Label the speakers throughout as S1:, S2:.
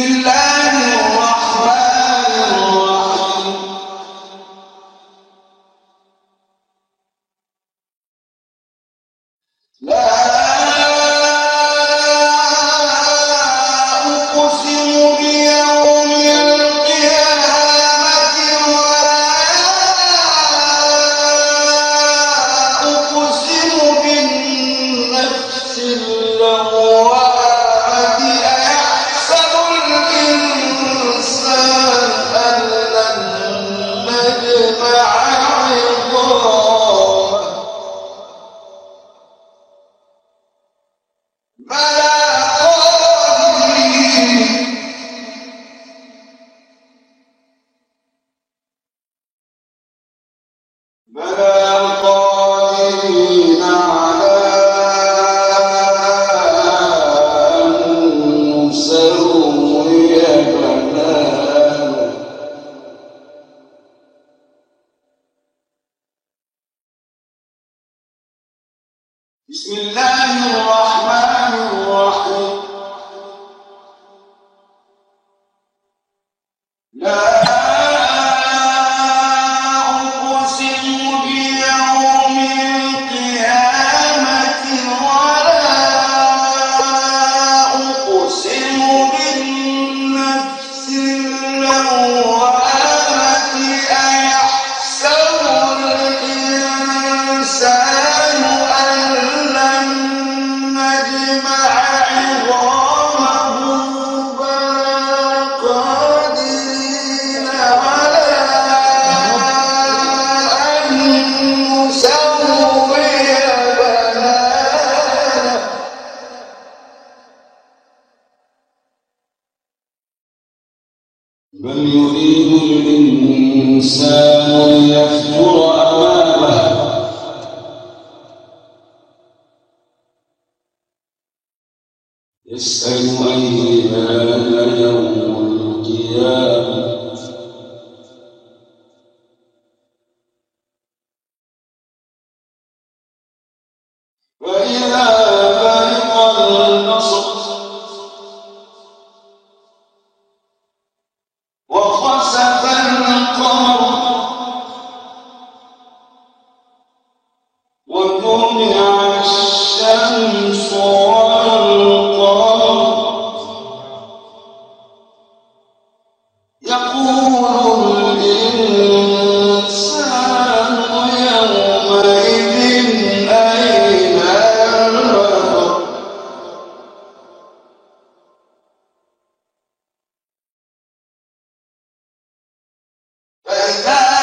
S1: Bismillah. الله الرحمن الرحيم. يسأل أيها يوم القيامة. وإذا la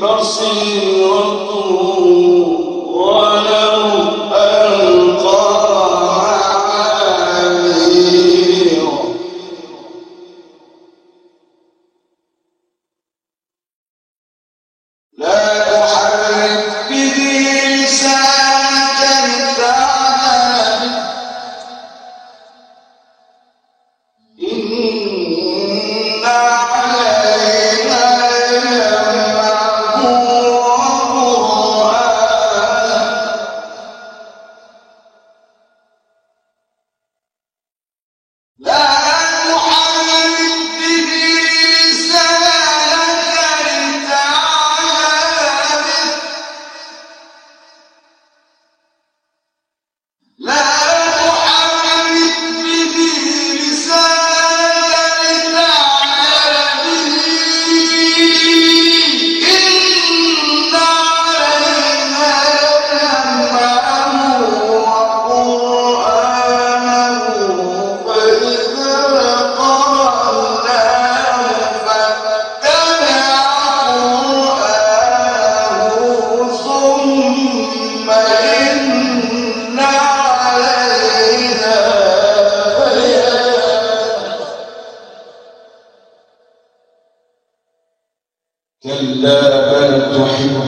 S1: فاصبر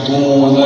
S1: كلا بل تحبون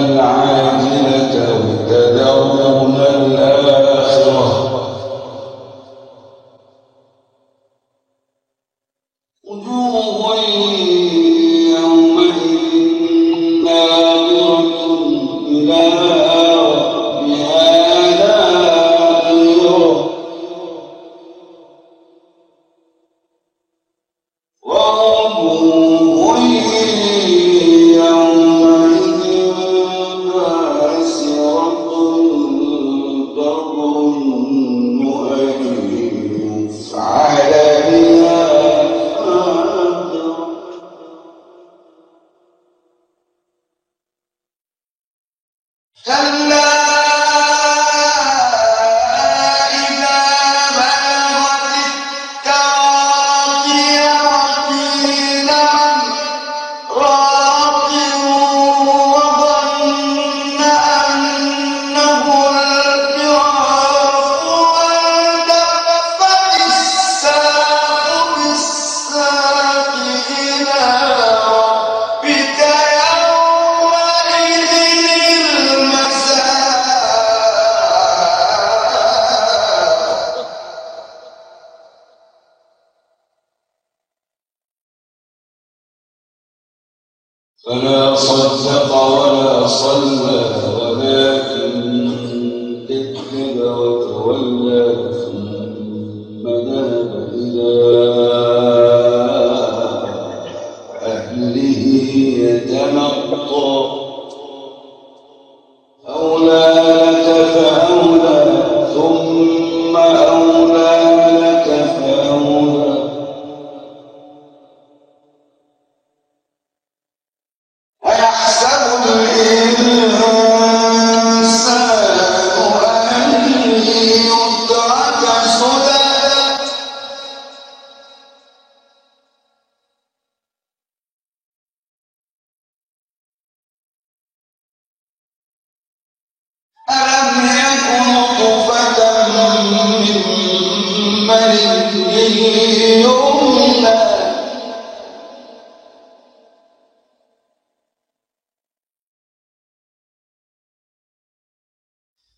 S1: فلا صدق ولا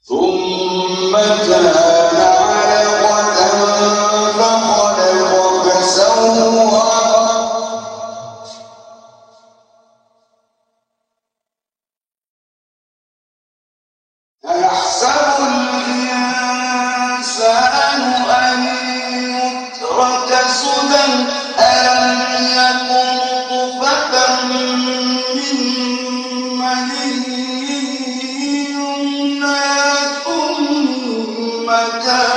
S1: ثم ثم